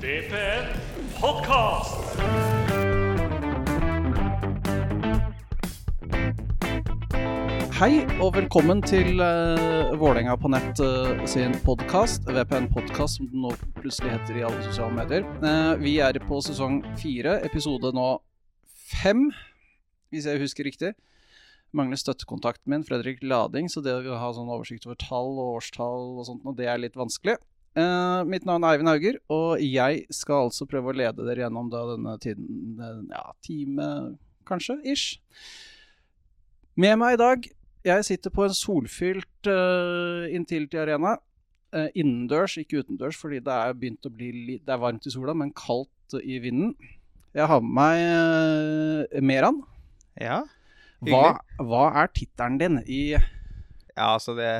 VPN podkast! Hei og velkommen til uh, Vålerenga på nett uh, sin podkast. VPN podkast, som den nå plutselig heter i alle sosiale medier. Uh, vi er på sesong fire, episode nå fem, hvis jeg husker riktig. Mangler støttekontakten min, Fredrik Lading, så det å ha sånn oversikt over tall og årstall og sånt, det er litt vanskelig. Eh, mitt navn er Eivind Hauger, og jeg skal altså prøve å lede dere gjennom da denne tiden, ja, time kanskje, ish. Med meg i dag jeg sitter på en solfylt uh, Intility Arena. Uh, innendørs, ikke utendørs, fordi det er begynt å bli litt, Det er varmt i sola, men kaldt uh, i vinden. Jeg har med meg uh, Meran. Ja, hva, hva, er tittelen din i Ja, altså det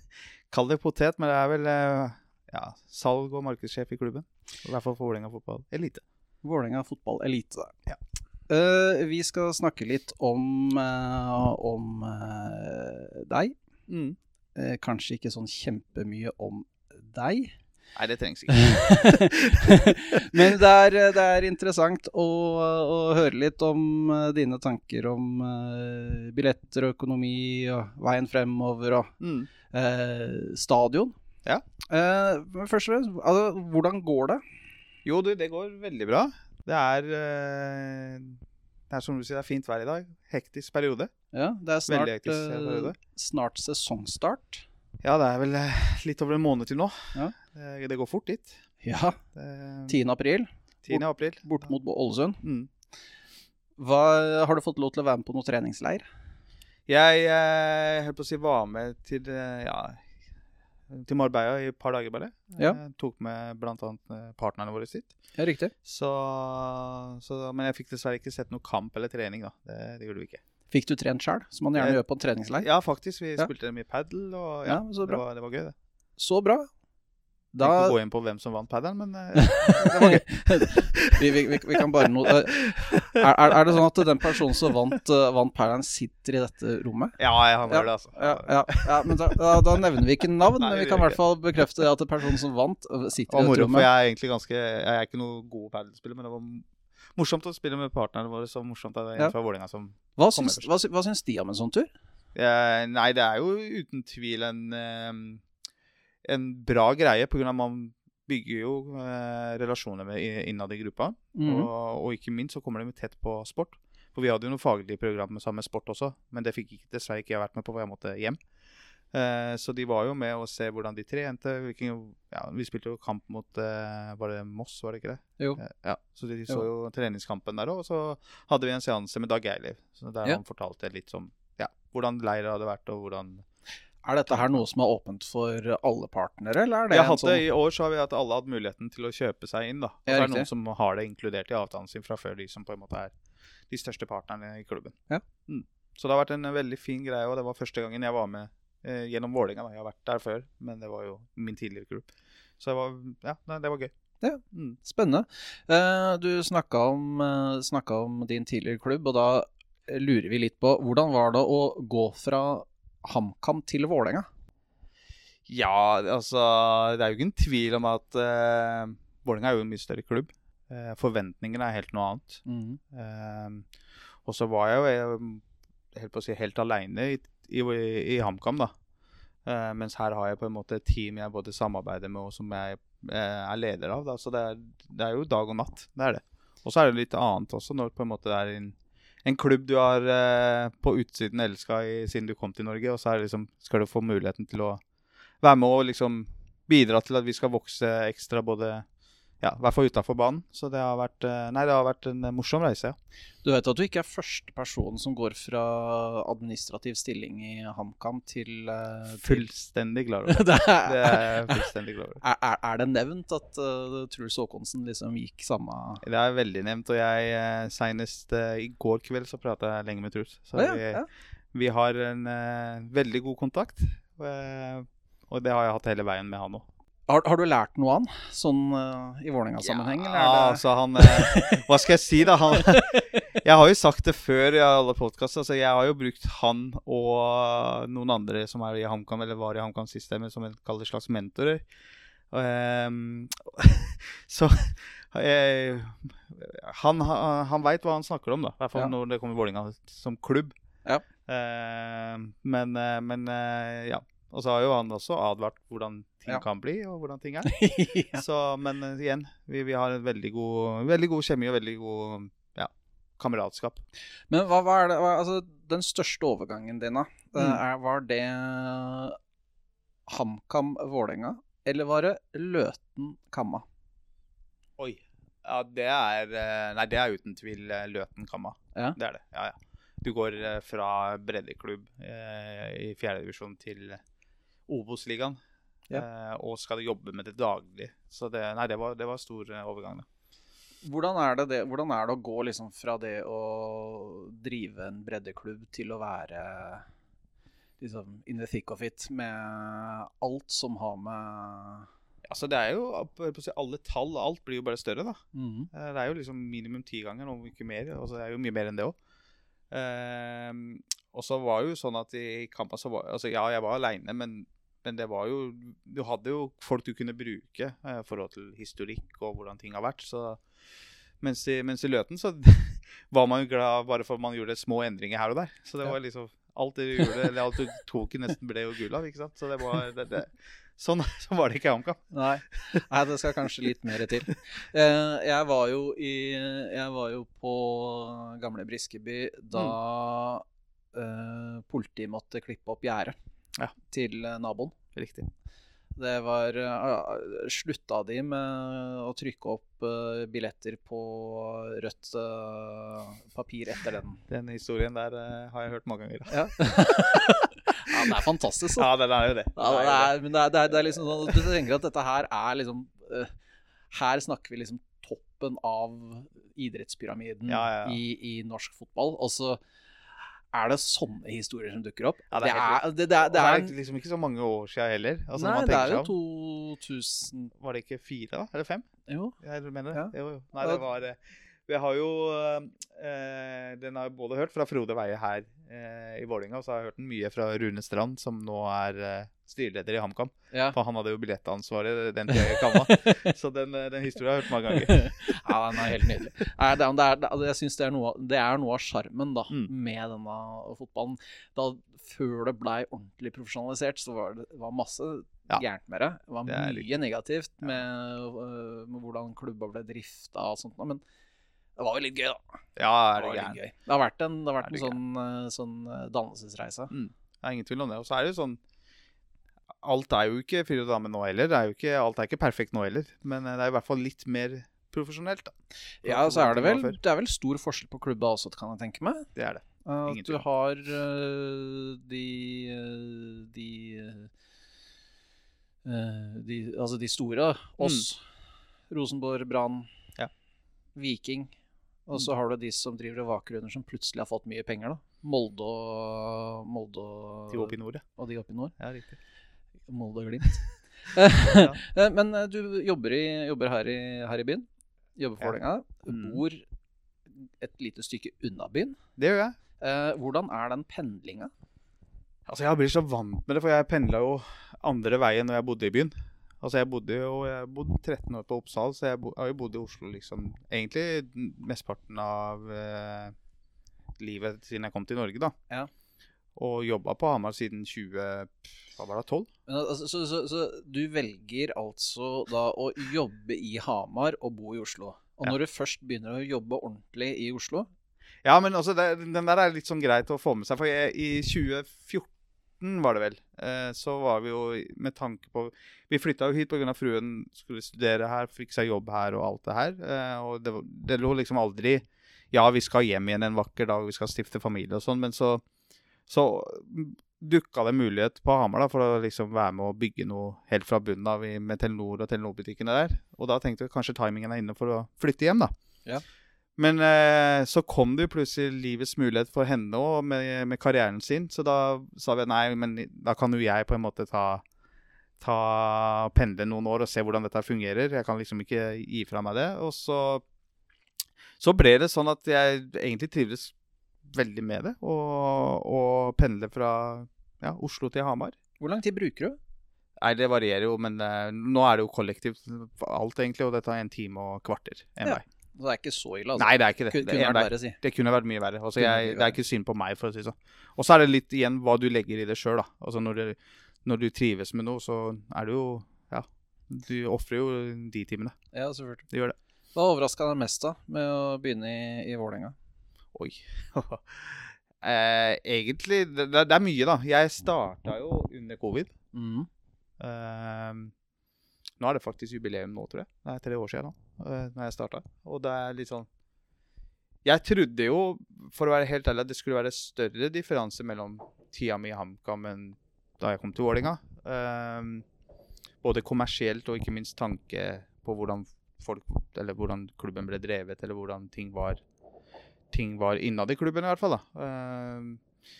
Kall det potet, men det er vel ja, salg- og markedssjef i klubben. I hvert fall for Vålerenga fotball elite. Vålerenga fotball elite. Ja. Uh, vi skal snakke litt om, uh, om uh, deg. Mm. kanskje ikke sånn kjempemye om deg. Nei, det trengs ikke. Men det er, det er interessant å, å, høre litt om dine tanker om billetter og økonomi og veien fremover og mm. stadion. Ja. Men først og fremst, altså, hvordan går det? Jo, du, det går veldig bra. Det er, det er som du sier, det er fint vær i dag. Hektisk periode. Ja, det er snart, snart sesongstart. Ja, det er vel litt over en måned til nå. Ja. Det, det, går fort dit. Ja. 10. april. 10. april. Bort, mot Ålesund. Mm. Hva, har du fått lov til å være med på noe treningsleir? Jeg, jeg på å si var med til ja, til Marbella i et par dager bare. Ja. Jeg tok med bl.a. partnerne våre sitt. Ja, riktig. Så, så, men jeg fikk dessverre ikke sett noe kamp eller trening, da. Det, det gjorde vi ikke. Fikk du trent sjøl, som man gjerne jeg, gjør på en treningsleir? Ja, faktisk. Vi ja. spilte mye padel, og ja, ja det, var, det, var, gøy, det. Så bra. Da... Jeg ikke gå inn på hvem som vant padelen, men det var gøy. vi, vi, vi, vi, kan bare no... er, er, er, det sånn at den personen som vant, uh, vant Paradise, sitter i dette rommet? Ja, han ja, det, altså. Ja, ja, ja men da, da, da, nevner vi ikke navn, Nei, men vi kan i hvert fall bekrefte at personen som vant, sitter i dette moro, rommet. For jeg er egentlig ganske Jeg er ikke noe god padelspiller, men det var morsomt å spille med partnerne våre. Så morsomt at det er en fra Vålerenga som hva syns, hva, hva syns de om en sånn tur? Eh, nei, det er jo uten tvil en, en bra greie, pga. at man bygger jo eh, relasjoner med, innad i gruppa. Mm. Og, og, ikke minst så kommer de tett på sport. For vi hadde jo noen faglige program sammen med sport også, men det fikk ikke, dessverre ikke jeg vært med på, for jeg måtte hjem. Eh, så de var jo med å se hvordan de trente. Hvilken, ja, vi spilte jo kamp mot eh, Var det Moss, var det ikke det? Jo. Eh, ja, Så de, så jo treningskampen der òg. Og så hadde vi en seanse med Dag Eiliv, der ja. han fortalte litt om ja, hvordan leiret hadde vært, og hvordan er dette her noe som er åpent for alle partnere, eller er det jeg en sånn I år så har vi hatt alle hatt muligheten til å kjøpe seg inn. da. Og så er det noen som har det inkludert i avtalen sin fra før, de som på en måte er de største partnerne i klubben. Ja. Mm. Så det har vært en veldig fin greie, og det var første gangen jeg var med eh, gjennom Vålerenga. Jeg har vært der før, men det var jo min tidligere klubb. Så det var, ja, det var gøy. Ja, mm. Spennende. Uh, du snakka om, uh, om, din tidligere klubb, og da lurer vi litt på hvordan var det å gå fra HamKam til Vålerenga? Ja, altså Det er jo ikke en tvil om at uh, Vålerenga er jo en mye større klubb. Uh, forventningene er helt noe annet. Mm. Uh, og så var jeg jo helt si helt aleine i, i, i HamKam, da. Uh, mens her har jeg på en måte et team jeg både samarbeider med og som jeg er leder av. Da. Så det er, det er, jo dag og natt. Det er det. Og så er det litt annet også, når på en måte det er en, en klubb du har på utsiden elska siden du kom til Norge, og så liksom, skal du få muligheten til å være med og liksom bidra til at vi skal vokse ekstra både ja, i hvert fall utafor banen. Så det har vært Nei, det har vært en morsom reise, ja. Du vet at du ikke er første person som går fra administrativ stilling i HamKam til, uh, til Fullstendig klar over det. er, det er fullstendig klar over. Er, er, det nevnt at uh, Truls Håkonsen liksom gikk samme Det er veldig nevnt, og jeg uh, senest uh, i går kveld så prata jeg lenge med Truls. Så ja, vi, ja. vi, har en veldig god kontakt. Og det har jeg hatt hele veien med han òg. Har, har, du lært noe av han, sånn uh, i Vålerenga-sammenheng? Ja, altså han uh, Hva skal jeg si, da? Han, jeg har jo sagt det før i alle podkaster. Altså, jeg har jo brukt han og noen andre som er i HamKam, eller var i HamKam-systemet, som en kaller slags mentorer. Ehm, så eh, Han, han veit hva han snakker om, da. I hvert fall Ja. når det kommer Vålinga som klubb. Ja. Uh, men, eh, men uh, ja. Og så har jo han også advart hvordan ting Ja. kan bli, og hvordan ting er. ja. Så, men eh, igjen, vi, vi har en veldig god, veldig god kjemi og veldig god ja, kameratskap. Men hva var det hva, Altså, den største overgangen din, da, eh, Mm. var det HamKam Vålerenga, eller var det Løten Kamma? Oi. Ja, det er eh, Nei, det er uten tvil eh, Løten Kamma. Ja. Det er det. Ja, ja. Du går eh, fra breddeklubb eh, i fjerdedivisjon til Obos-ligaen. Eh, og skal jobbe med det daglig. Så det, nei, det var, det var stor eh, overgang. Da. Hvordan er det, det, hvordan er det å gå liksom fra det å drive en breddeklubb til å være liksom in the thick of it med alt som har med Altså, det er jo Alle tall, alt blir jo bare større, da. Eh, Det er jo liksom minimum ti ganger, om ikke mer. Altså, det er jo mye mer enn det òg. Og så var det jo sånn at i kampen så var Altså, ja, jeg var aleine, men, men det var jo Du hadde jo folk du kunne bruke eh, i forhold til historikk og hvordan ting har vært. Så mens i, mens i Løten så var man jo glad bare for at man gjorde små endringer her og der. Så det var liksom Alt du gjorde, eller alt du tok, nesten ble jo gull av, ikke sant. Så det var det, det, Sånn, sånn var det ikke i HamKam. Nei. Nei, det skal kanskje litt mer til. Eh, jeg var jo i Jeg var jo på gamle Briskeby da eh, politiet måtte klippe opp gjerdet Ja. til eh, naboen. Riktig. Det var uh, Slutta de med å trykke opp uh, billetter på rødt uh, papir etter den? Den historien der eh, har jeg hørt mange ganger. Ja. ja, det er fantastisk. Så. Ja, det er jo det. Ja, det er, men det er, det, er, det er liksom sånn Du tenker at dette her er liksom eh, Her snakker vi liksom toppen av idrettspyramiden. I, i norsk fotball. Og så er det sånne historier som dukker opp. Ja, det er det, det, er, det er, er liksom ikke så mange år siden heller. Altså, Nei, det er jo 2000 Var det ikke fire, da? Eller fem? Jo. Jeg mener Ja. det. Jo, jo. Nei, det var eh, Vi har jo eh, Den har jeg både hørt fra Frode Veie her eh, i Vålinga, og så har jeg hørt den mye fra Rune Strand, som nå er eh, styreleder i HamKam. Ja. For han hadde jo billettansvaret den tida jeg Kamma. så den, eh, den historien har jeg hørt mange ganger. ja, den er helt nydelig. Nei, det, er- det er, det, altså, jeg synes det er noe, det er noe av sjarmen da, Mm. med denne fotballen. Da, før det blei ordentlig profesjonalisert, så var det var masse Ja. gærent med det. Det var mye litt... negativt med, øh, med hvordan klubba ble drifta og sånt. Men det var jo litt gøy, da. Ja, Det, er det var litt gøy. det har vært en, det har vært en sånn, øh, sånn dannelsesreise. dannelsesreise. Det er ingen tvil om det. Og så er det jo sånn Alt er jo ikke fyr og dame nå heller. Det er jo ikke, alt er ikke perfekt nå heller. Men eh, det er i hvert fall litt mer profesjonelt, da. Ja, så er det vel, det er vel stor forskjell på klubba også, kan jeg tenke meg. Det er det. At du har uh, de de, uh, de Altså de store. Oss, Rosenborg, Brann, Mm. Ja. Mm. Viking. Og så har du de som driver og vaker under, som plutselig har fått mye penger. da Molde og Molde og, De oppe i nord, ja. og de oppe i nord. ja. Riktig. Molde og Glimt. Eh, Men eh, du jobber, i, jobber her, i, her i byen. Jobber for Ja. Vålerenga. Mm. Bor et lite stykke unna byen. Det gjør jeg. Eh, hvordan er den pendlinga? Altså, Jeg blir så vant med det, for jeg pendla jo andre veien når jeg bodde i byen. Altså, Jeg bodde jo jeg bodde 13 år på Oppsal, så jeg bo, har jo bodd i Oslo liksom egentlig mesteparten av eh, livet siden jeg kom til Norge, da. Ja. Og jobba på Hamar siden 20... Hva var det? 12? Men, altså, så, så, så du velger altså da å jobbe i Hamar og bo i Oslo. Og Ja. når du først begynner å jobbe ordentlig i Oslo Ja, men altså, det, den der er litt sånn greit å få med seg. For jeg, i 2014 var det vel, eh, så var vi jo med tanke på Vi flytta jo hit pga. fruen skulle studere her, fikk seg jobb her og alt det her. Eh, og det, det lå liksom aldri Ja, vi skal hjem igjen en vakker dag, vi skal stifte familie og sånn, men så, så dukka det mulighet på Hamar da, for å liksom være med å bygge noe helt fra bunnen av med Telenor og Telenor-butikkene der. Og da tenkte vi kanskje timingen er inne for å flytte hjem, da. Ja. Men eh, så kom det jo plutselig livets mulighet for henne òg, med, med karrieren sin. Så da sa vi nei, men da kan jo jeg på en måte ta, ta pendle noen år og se hvordan dette fungerer. Jeg kan liksom ikke gi fra meg det. Og så, så ble det sånn at jeg egentlig trivdes veldig med det. Og, og pendle fra ja, Oslo til Hamar. Hvor lang tid bruker du? Nei, det varierer jo, men eh, nå er det jo kollektivt alt, egentlig, og det tar en time og kvarter en Ja. vei. Så det er ikke så ille, altså. Nei, det er ikke det. Kun- Det kunne verre, si. Det kunne vært mye verre. Altså, jeg, det er ikke synd på meg, for å si det sånn. Og så er det litt igjen hva du legger i det sjøl, da. Altså, når, det, når du trives med noe, så er det jo Ja. Du ofrer jo de timene. Ja, selvfølgelig. Du gjør det. Hva overraska deg mest da med å begynne i, i Vålerenga? Oi. eh, egentlig det, det det er mye, da. Jeg starta jo under covid. Mm. Eh, nå er det faktisk jubileum nå, tror jeg. Det er tre år siden nå, uh, når jeg starta. Og det er litt sånn Jeg trodde jo, for å være helt ærlig, at det skulle være større differanse mellom tida mi i HamKam enn da jeg kom til Vålerenga. Eh, både kommersielt og ikke minst tanke på hvordan folk Eller hvordan klubben ble drevet, eller hvordan ting var ting var innad i klubben, i hvert fall. da. Eh,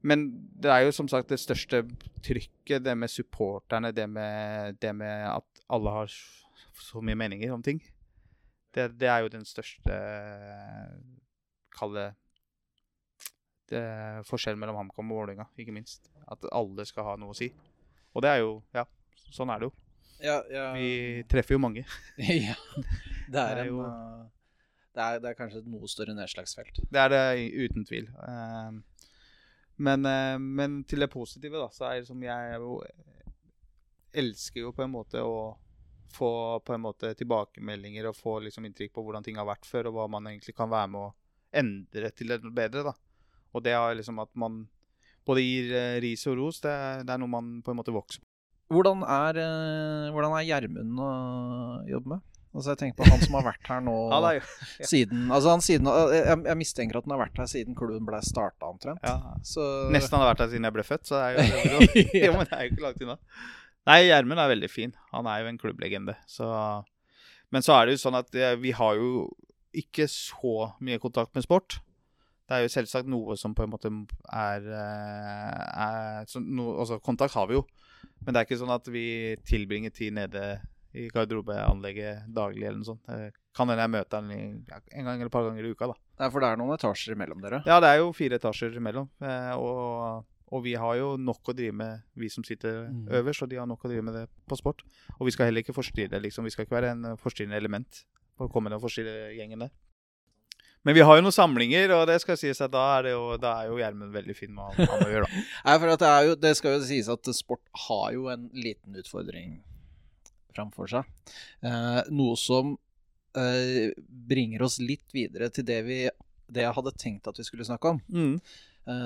men det er jo som sagt det største trykket, det med supporterne, det med, det med at alle har så mye meninger om ting. Det, det er jo den største Kall det det er forskjellen mellom HamKam og Vålerenga, ikke minst. At alle skal ha noe å si. Og det er jo Ja, sånn er det jo. Ja, ja. Vi treffer jo mange. ja. Det er, Det er en jo- uh, det, er, det er kanskje et noe større nedslagsfelt. Det er det uten tvil. Eh, men, eh, men til det positive, da, så er det som jeg jo elsker jo på en måte å få på en måte tilbakemeldinger og få liksom inntrykk på hvordan ting har vært før, og hva man egentlig kan være med å endre til det bedre. da. Og det er liksom at man både gir eh, ris og ros, det er, det er noe man på en måte vokser på. Hvordan er, uh, hvordan er Gjermund å jobbe med? Altså Jeg tenker på han som har vært her nå Ja, er siden Altså han siden jeg, jeg mistenker at han har vært her siden klubben ble starta, omtrent. ja, Så Nesten han har vært her siden jeg ble født, så det er jo, jo, men det er jo ikke langt unna. Nei, Gjermund er veldig fin. Han er jo en klubblegende. Så. Men så er det jo sånn at eh, vi har jo ikke så mye kontakt med sport. Det er jo selvsagt noe som på en måte er, eh, er så no, Altså, kontakt har vi jo, men det er ikke sånn at vi tilbringer tid nede i garderobeanlegget daglig eller noe sånt. Kan hende jeg møter han en gang eller et par ganger i uka, da. Ja, for det er noen etasjer imellom dere. Ja, det er jo fire etasjer imellom. Eh, og, og vi har jo nok å drive med, vi som sitter Mm. øverst, og de har nok å drive med det på sport. Og vi skal heller ikke forstyrre, liksom. Vi skal ikke være en eh, forstyrrende element for å komme ned og forstyrre gjengen der. Men vi har jo noen samlinger, og det skal sies at da er, det jo, da er jo Gjermund veldig fin med hva han å gjøre, da. Nei, for at det, jo, det skal jo sies at sport har jo en liten utfordring framfor seg. Eh, noe som eh, bringer oss litt videre til det, vi, det jeg hadde tenkt at vi skulle snakke om. Eh,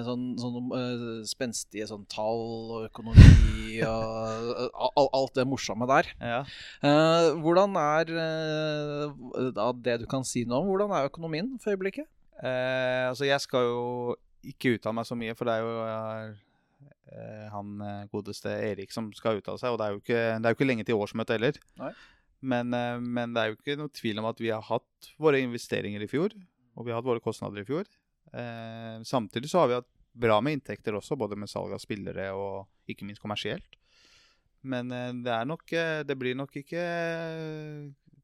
sånn sånn eh, spenstige sånn tall og økonomi og eh, al- alt det morsomme der. Ja. Eh, hvordan er eh, det du kan si nå om, hvordan er økonomien for øyeblikket? Eh, altså, jeg skal jo ikke uttale meg så mye, for det er jo eh, han eh, godeste Erik som skal uttale seg. Og det er jo ikke, det er jo ikke lenge til årsmøtet heller. Men, eh, men det er jo ikke noe tvil om at vi har hatt våre investeringer i fjor, og vi har hatt våre kostnader i fjor. Eh, samtidig så har vi hatt bra med inntekter også, både med salg av spillere og ikke minst kommersielt. Men eh, det er nok eh, Det blir nok ikke eh,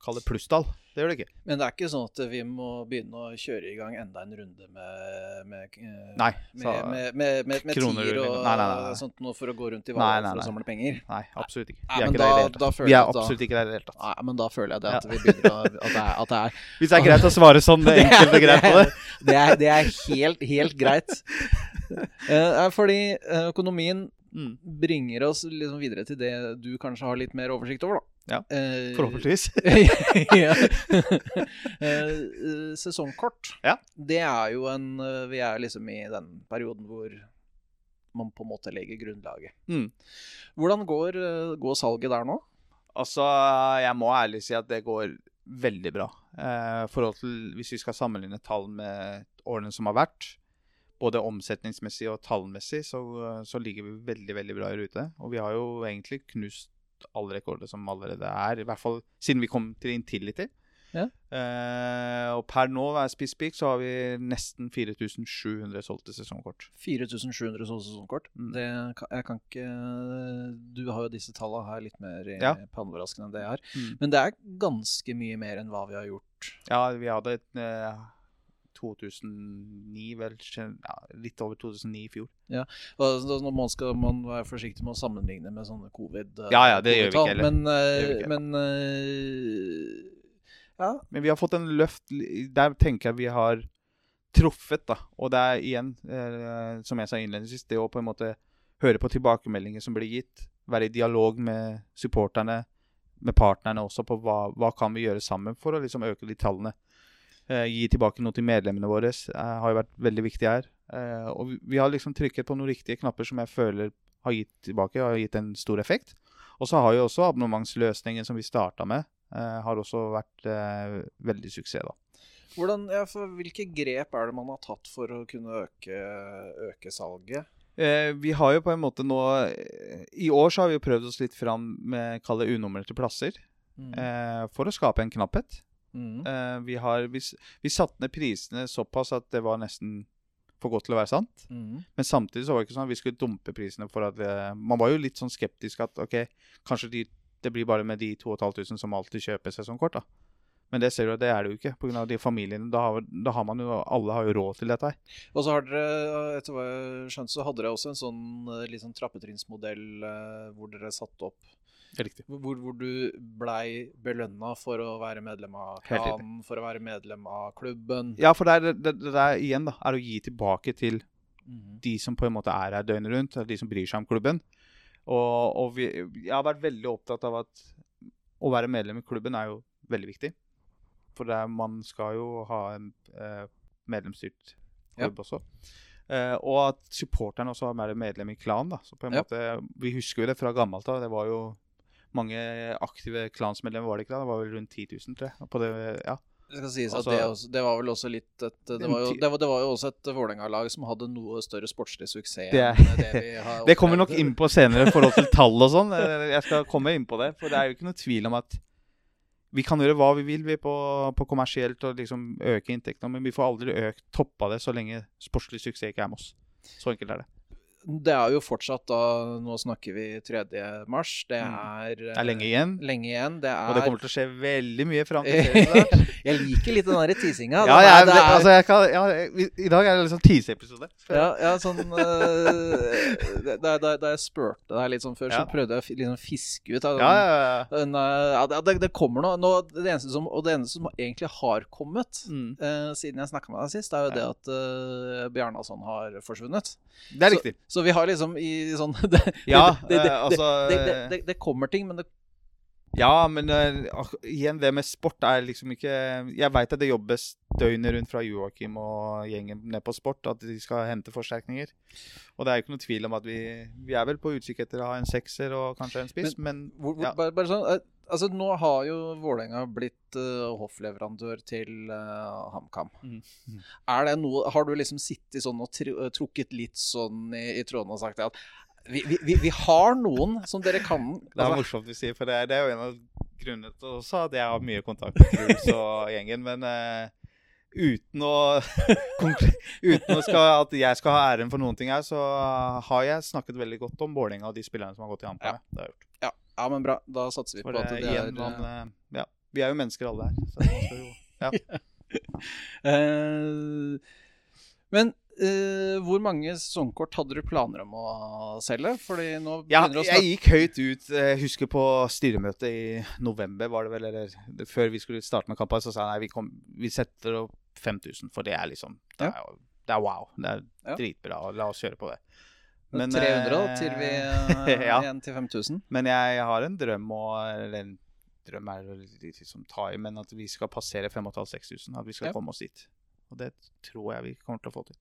Kall det plusstall. Det gjør det ikke. Men det er ikke sånn at vi må begynne å kjøre i gang enda en runde med med, eh, Nei. så- med, med, med, med kroner og Nei, nei, nei, sånt noe for å gå rundt i valget for å samle penger. Nei, absolutt ikke. Vi er ikke der i da- det hele tatt. Vi er absolutt ikke der i det hele tatt. Nei, men da føler jeg det at vi begynner å At det er, at det er Hvis det er greit å svare sånn det enkelt og greit på det. Det er, det er helt, helt greit. Eh, fordi eh, økonomien Mm, bringer oss liksom videre til det du kanskje har litt mer oversikt over, da. Ja, Eh, forhåpentligvis. Eh, sesongkort, Ja. det er jo en eh, Vi er liksom i den perioden hvor man på en måte legger grunnlaget. Mm. Hvordan går, går salget der nå? Altså, jeg må ærlig si at det går veldig bra. Eh, forhold til Hvis vi skal sammenligne tall med årene som har vært, både omsetningsmessig og tallmessig, så, så ligger vi veldig veldig bra i rute. Og vi har jo egentlig knust alle rekorder som allerede er, i hvert fall siden vi kom til Intility. Ja. Uh, og per nå, hver spiss peak, så har vi nesten 4700 solgte sesongkort. 4700 solgte sesongkort. Mm. Det, jeg kan ikke Du har jo disse tallene her litt mer i Ja. panneoverraskende enn det jeg har. Mm. Men det er ganske mye mer enn hva vi har gjort. Ja, vi hadde et, eh, 2009, vel. Ja, litt over 2009 i fjor. Og så Nå man skal man være forsiktig med å sammenligne med sånne covid eh, Ja, ja, det gjør vi ikke heller. Men, eh, vi ikke. men uh, ja. Men vi har fått en løft Der tenker jeg vi har truffet, da. Og det er igjen, eh, som jeg sa innledningsvis, det å på en måte høre på tilbakemeldinger som blir gitt. Være i dialog med supporterne, med partnerne også, på hva, hva kan vi gjøre sammen for å liksom øke de tallene. Eh, gi tilbake noe til medlemmene våre eh, har jo vært veldig viktig her. Eh, og vi, har liksom trykket på noen riktige knapper som jeg føler har gitt tilbake, har gitt en stor effekt. Og så har jo også abonnementsløsningen som vi starta med, eh, har også vært veldig suksess, da. Hvordan, ja, Hvilke grep er det man har tatt for å kunne øke, øke salget? Eh, vi har jo på en måte nå I år så har vi jo prøvd oss litt fram med kall det unummererte plasser. Eh, for å skape en knapphet. Mm. Uh, vi, har, vi, vi satte ned prisene såpass at det var nesten for godt til å være sant. Mm. Men samtidig så var det ikke sånn at vi skulle dumpe prisene for at eh, Man var jo litt sånn skeptisk at OK, kanskje de, det blir bare med de 2500 som alltid kjøper sesongkort, da. Men det ser du at det er det jo ikke, pga. de familiene. Da har, da har man jo Alle har jo råd til dette her. Og så har dere, etter hva jeg skjønte, så hadde dere også en sånn eh, litt sånn trappetrinnsmodell eh, hvor dere satte opp riktig. hvor, hvor du blei belønna for å være medlem av klanen, for å være medlem av klubben. Ja, for det, er, det, det der igjen da, er å gi tilbake til Mhm. de som på en måte er her døgnet rundt, de som bryr seg om klubben. Og, og vi, jeg har vært veldig opptatt av at å være medlem i klubben er jo veldig viktig. For er, man skal jo ha en eh, medlemsstyrt klubb også. Eh, og at supporterne også er medlem i klanen. da. Så på en Ja. måte, Vi husker jo det fra gammelt av. Det var jo mange aktive klansmedlemmer, var det ikke da? Det var vel rundt 10 000, tror jeg. På det, ja. Sies Altså- det, også, det var vel også litt et Det var jo, det var, det var jo også et Vålerenga-lag som hadde noe større sportslig suksess Det enn det Det kommer vi nok inn på senere i forhold til tall og sånn. Eh, Jeg skal komme inn på det. For det er jo ikke noe tvil om at vi kan gjøre hva vi vil vi på, på kommersielt og liksom øke inntektene, men vi får aldri økt toppa det så lenge sportslig suksess ikke er med oss. Så enkelt er det. Det er jo fortsatt da Nå snakker vi 3. mars. Det Mm. er, Det er lenge igjen, lenge igjen. Det er og det kommer til å skje veldig mye fram til serien. Jeg liker litt den derre teasinga. Ja, Den jeg, er- altså kan, ja, i- dag er det liksom teaseepisode. Ja, ja sånn uh, da, da, da jeg spurte deg litt sånn før, Ja. så prøvde jeg å liksom fiske ut. Ja, ja, ja. Den, eh, ja, det, det kommer noe. Nå, det eneste som, og det eneste som egentlig har kommet Mm. uh, siden jeg snakka med deg sist, er jo Ja. det at uh, Bjarnason har forsvunnet. Det er riktig. Så vi har liksom i sånn det, Ja, det, det, det, eh, altså det, det, det, kommer ting, men det Ja, men uh, igjen, det med sport er liksom ikke Jeg veit at det jobbes døgnet rundt fra Joakim og gjengen ned på sport, at de skal hente forsterkninger. Og det er jo ikke noe tvil om at vi, vi er vel på utkikk etter å ha en sekser og kanskje en spiss, men, hvor, hvor, ja. bare, bare sånn, eh, altså Nå har jo Vålerenga blitt uh, hoffleverandør til uh, HamKam. Mm. Er det noe, Har du liksom sittet sånn og tr trukket litt sånn i, i trådene og sagt at vi, vi, vi, vi har noen som dere kan det er altså, morsomt du sier, for det, er- det er jo en av grunnene til også at jeg har mye kontakt med Truls og gjengen, men uh, uten å Uten å skal, at jeg skal ha æren for noen ting her, så har jeg snakket veldig godt om Vålerenga og de spillerne som har gått i HamKam. Ja. Det har jeg gjort. ja, ja, men bra. Da satser vi For på at det det er man, eh, ja, vi er jo mennesker alle her. Så man skal jo, ja. uh, Men Uh, hvor mange sesongkort hadde du planer om å selge? Fordi nå Ja, jeg gikk høyt ut. eh, Jeg husker på styremøtet i november, var det vel, eller før vi skulle starte med kampen, så sa jeg nei, vi, kom, vi setter opp 5000, for det er liksom Det er, ja. det er wow. Det er Ja. dritbra. La oss kjøre på det. 300 da, til vi eh, ja. igjen til 5000. Men jeg har en drøm og Eller en drøm er liksom ta i, men at vi skal passere 5500-6000. At vi skal Ja. komme oss dit. Og det tror jeg vi kommer til å få til.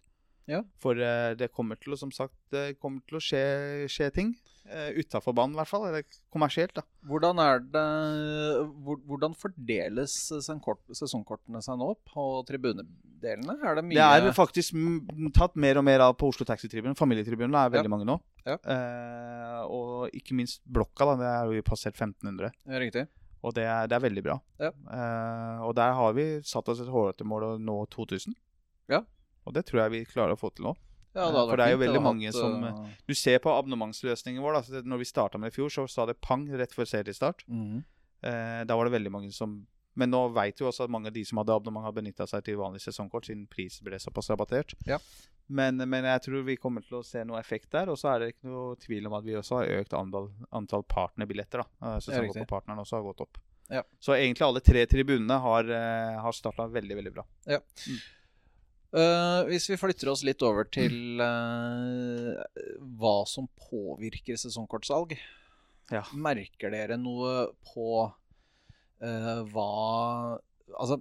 Ja. For eh, det kommer til å, som sagt, det kommer til å skje, skje ting. Uh, Utafor banen, i hvert fall. Eller kommersielt, da. Hvordan det Hvordan fordeles sesongkortene seg nå på tribunedelene? Er det mye Det er faktisk tatt mer og mer av på Oslo Taxitribunen. Familietribunen er veldig Ja. mange nå. Ja. Eh, og ikke minst blokka, da. Det er jo passert 1500. Ja, Riktig. Og det er, det er veldig bra. Ja. Eh, og der har vi satt oss et hårete mål å nå 2000. Ja. Og det tror jeg vi klarer å få til nå. Ja, det for det er jo veldig mange hatt, som, eh, Du ser på abonnementsløsningen vår. Da. Når vi starta med det i fjor, så sa det pang rett før seriestart. Mm. Eh, da var det veldig mange som Men nå vet jo også at mange av de som hadde abonnement, har benytta seg til vanlig sesongkort, siden prisen ble såpass rabattert. Ja. Men, men jeg tror vi kommer til å se noe effekt der. Og så er det ikke noe tvil om at vi også har økt antall, antall partnerbilletter. da. Eh, Sesongkort på partneren også har gått opp. Ja. Så egentlig alle tre tribunene har, uh, har starta veldig, veldig bra. Eh, hvis vi flytter oss litt over til uh, hva som påvirker sesongkortsalg. Ja. Merker dere noe på uh, hva Altså,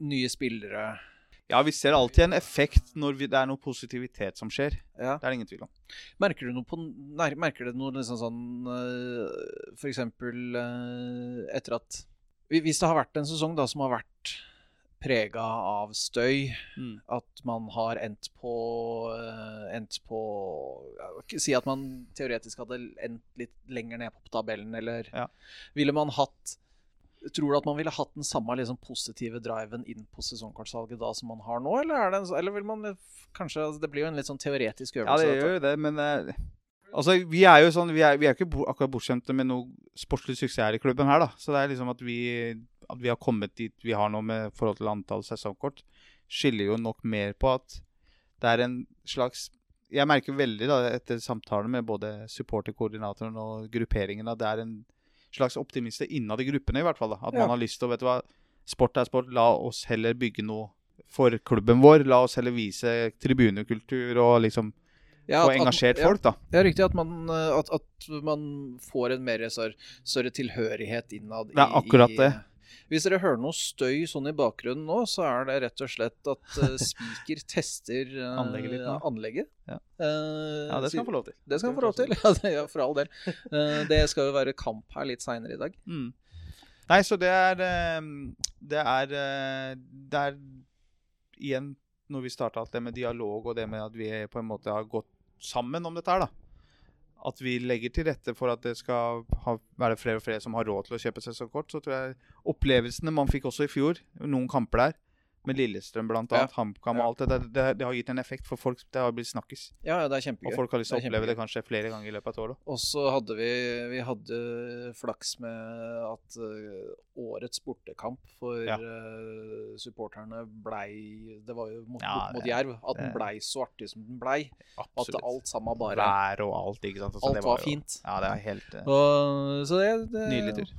nye spillere Ja, vi ser alltid en effekt når vi, det er noe positivitet som skjer. ja. Det er det ingen tvil om. Merker du noe på nei, Merker du noe liksom sånn uh, For eksempel etter at Hvis det har vært en sesong da som har vært prega av støy, Mm. at man har endt på eh, Endt på Jeg vil ikke Si at man teoretisk hadde endt litt lenger ned på tabellen, eller Ja. Ville man hatt Tror du at man ville hatt den samme liksom, positive driven inn på sesongkortsalget da som man har nå, eller, er det en, eller vil man kanskje altså, Det blir jo en litt sånn teoretisk Ja, øvelse. det gjør jo det, men uh, Altså, Vi er jo sånn, vi er, vi er ikke akkurat bortskjemte med noe sportslig suksess her i klubben her. da. Så det er liksom at vi, at vi har kommet dit vi har nå med forhold til antall sesongkort, skiller jo nok mer på at det er en slags Jeg merker veldig da, etter samtaler med både supporterkoordinatoren og grupperingen at det er en slags optimist innad i gruppene, i hvert fall. da. At Ja. man har lyst til å vet du hva, Sport er sport. La oss heller bygge noe for klubben vår. La oss heller vise tribunekultur og liksom Ja, få at- at- engasjert ja. folk, da. Er riktig at man, eh, at, at man får en mer større, tilhørighet innad Det er akkurat det. Hvis dere hører noe støy sånn i bakgrunnen nå, så er det rett og slett at uh, Spiker tester uh, Anlegget litt ja, anlegget. Ja. Uh, Ja, det skal han få lov til. Det skal han få lov til, ja, det- ja, for all del. Det skal jo være kamp her litt seinere i dag. Mm. Nei, så det er Det er Det er igjen når vi starta alt det med dialog og det med at vi på en måte har gått sammen om dette her, da. At vi legger til rette for at det skal ha, være flere og flere som har råd til å kjøpe sesongkort. Så tror jeg opplevelsene man fikk også i fjor, noen kamper der, med Lillestrøm bl.a., Ja. annet HamKam og alt det det, det har gitt en effekt for folk. Det har blitt snakkis. Ja, ja, det er Og folk har lyst til å oppleve det kanskje flere ganger i løpet av et år. Da. Og så hadde vi, vi hadde flaks med at uh, årets bortekamp for Ja. uh, supporterne blei Det var jo mot, Ja, mot, mot Jerv. At den blei så artig som den blei. Og at alt sammen bare Vær og alt, ikke sant. Altså, Alt det var jo- fint. Ja, det er helt uh, Og, så det, det Nydelig tur.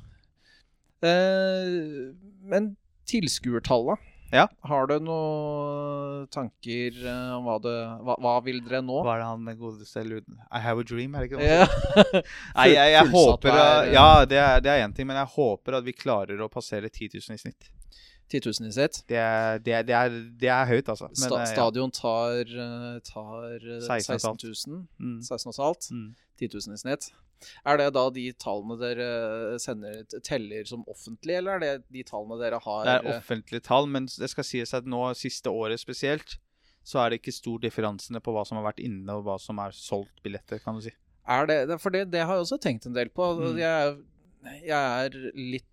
Eh, men tilskuertallet Ja. Har du noen tanker eh, om hva du, Hva, hva vil dere nå? Hva er det han godeste Luden I have a dream, er det ikke det? Ja. Nei, jeg, jeg håper at- Ja, det er, det én ting, men jeg håper at vi klarer å passere 10 000 i snitt. 10 000 i snitt? Det er, det er, det er, det er høyt, altså. Men, Sta eh, stadion tar, eh, tar eh, 16 16 000. Mm. 16 og salt. Mm. 10 000 i snitt. Er det da de tallene dere sender teller som offentlige, eller er det de tallene dere har Det er eh, offentlige tall, men det skal sies at nå siste året spesielt, så er det ikke stor differansene på hva som har vært inne og hva som er solgt billetter, kan du si. Er det, for det, det har jeg også tenkt en del på. Mm. Jeg, jeg er litt,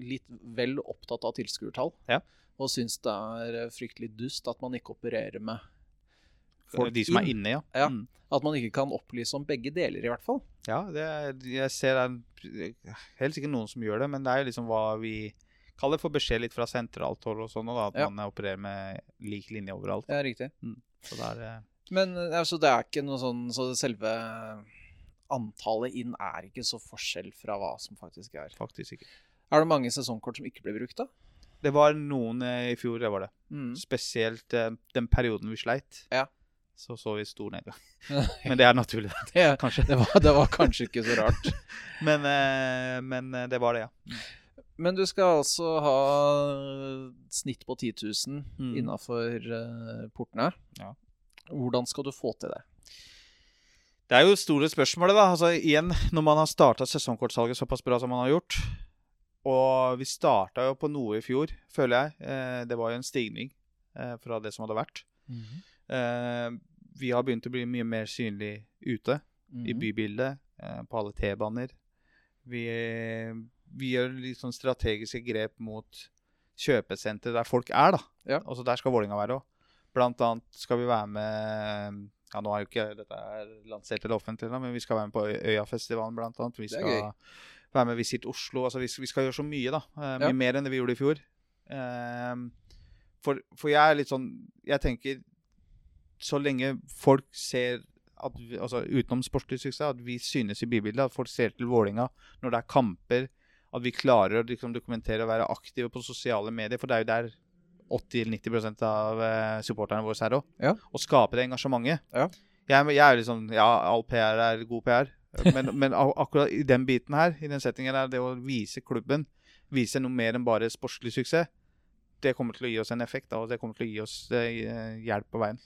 litt vel opptatt av tilskuertall. Ja. Og syns det er fryktelig dust at man ikke opererer med folk De som er inne, ja. Ja. Mm. At man ikke kan opplyse om begge deler, i hvert fall. Ja, det er, jeg ser det er helt sikkert noen som gjør det, men det er jo liksom hva vi kaller for beskjed litt fra sentralt hold og sånn, og da, at Ja. man opererer med lik linje overalt. Ja, riktig. riktig. Så det er, Men altså, det er ikke noe sånn Så selve antallet inn er ikke så forskjell fra hva som faktisk er. faktisk ikke. Er det mange sesongkort som ikke blir brukt, da? Det var noen eh, i fjor, det var det. Mm. Spesielt eh, den perioden vi sleit. Ja. Så så vi stor nedgang. Men det er naturlig, det, kanskje. det, var, det var kanskje ikke så rart. Men, eh, men eh, det var det, ja. Men du skal altså ha snitt på 10 000 Mm. innafor uh, portene. Ja. Hvordan skal du få til det? Det er jo store spørsmålet, da. Altså, igjen, når man har starta sesongkortsalget såpass bra som man har gjort Og vi starta jo på noe i fjor, føler jeg. Eh, det var jo en stigning eh, fra det som hadde vært. Eh, vi har begynt å bli mye mer synlig ute i Mhm. bybildet, eh, på alle T-baner. Vi, vi gjør litt sånn strategiske grep mot kjøpesenter der folk er, da. Ja. Også Der skal Vålinga være òg. Blant annet skal vi være med Ja, nå er jo ikke dette er lansert eller offentlig, men vi skal være med på Øyafestivalen, annet. Vi skal være med Visit Oslo. Altså, vi, vi skal gjøre så mye, da. Uh, mye Ja. mer enn det vi gjorde i fjor. Uh, for, for jeg er litt sånn Jeg tenker så lenge folk ser vi, altså utenom sportlig suksess, at vi synes i bybildet, at folk ser til Vålinga når det er kamper, at vi klarer å liksom, dokumentere og være aktive på sosiale medier. For det er jo der 80-90% av eh, supporterne våre er òg. Ja. Og skape det engasjementet. Ja. Jeg, jeg er liksom Ja, all PR er god PR. Men, men akkurat i den biten her, i den settingen her, det å vise klubben, vise noe mer enn bare sportslig suksess, det kommer til å gi oss en effekt, da, og det kommer til å gi oss eh, hjelp på veien.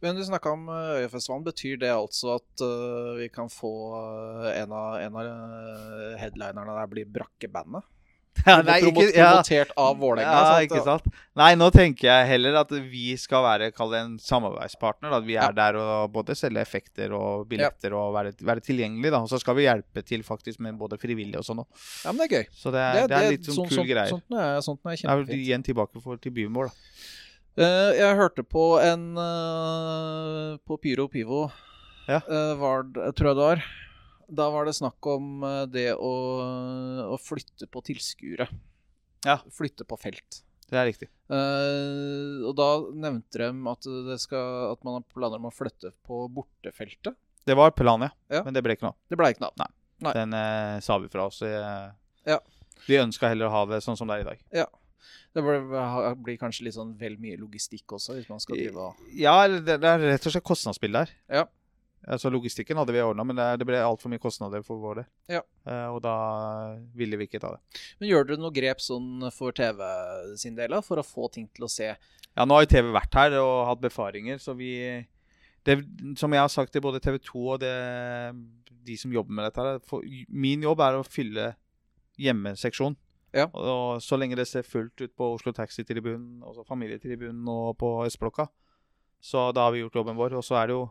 Men du snakka om eh, Øyafestivalen. Betyr det altså at uh, vi kan få eh, en av, en av headlinerne der blir Brakkebandet? Ja, Promo- Promotert av Vålerenga. Ja, sant? ikke sant? Nei, nå tenker jeg heller at vi skal være kall det en samarbeidspartner. At vi er Ja. der og både selge effekter og billetter og være, være tilgjengelig. da. Og så skal vi hjelpe til faktisk med både frivillige og sånn òg. Ja, men det er gøy. Så det er, det er litt sånn, sånn- kul sånn- greier. Sånt er, sånt er Det er igjen tilbake for, til byen vår, da. Uh, jeg hørte på en uh, På Pyro Pivo, Ja. Uh, var, det- tror jeg det var. Da var det snakk om eh, det å, å flytte på tilskuere. Ja. Flytte på felt. Det er riktig. Uh, og da nevnte de at, det skal, at man har planer om å flytte på bortefeltet. Det var planen, ja. Ja. Men det ble ikke noe. Det ble ikke noe av. Nei. Den uh, sa vi fra oss. Uh, Ja. Vi ønska heller å ha det sånn som det er i dag. Ja. Det blir, kanskje litt sånn vel mye logistikk også, hvis man skal drive og Ja, det, er rett og slett kostnadsspill der. Ja. Altså Logistikken hadde vi ordna, men det, ble altfor mye kostnader for vår del. Ja. Uh, og da ville vi ikke ta det. Men gjør dere noe grep sånn for TV sin del, da, for å få ting til å se Ja, nå har jo TV vært her og hatt befaringer, så vi det, Som jeg har sagt til både TV 2 og det, de som jobber med dette her for, Min jobb er å fylle hjemmeseksjon. Ja. Og, så lenge det ser fullt ut på Oslo Taxi-tribunen, og familietribunen og på Østblokka, så da har vi gjort jobben vår. Og så er det jo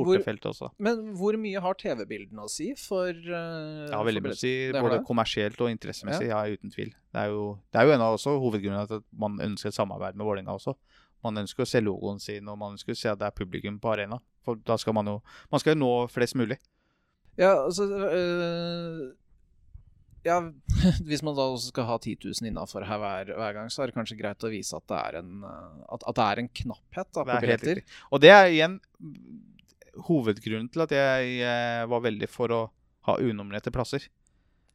ja, Hvor- også. Men hvor mye har TV-bildene å si for uh, Ja, veldig mye å si. Både kommersielt og interessemessig. Ja. uten tvil. Det er jo, det er jo en av også hovedgrunnene til at man ønsker et samarbeid med Vålerenga også. Man ønsker å se logoen sin, og man ønsker å se at det er publikum på arena. For da skal man jo Man skal jo nå flest mulig. Ja, altså øh, Ja, hvis man da også skal ha 10 000 innafor her hver, hver gang, så er det kanskje greit å vise at det er en, øh, at, at det er en knapphet da, på er billetter. Og det er igjen hovedgrunnen til at jeg eh, var veldig for å ha unominerte plasser.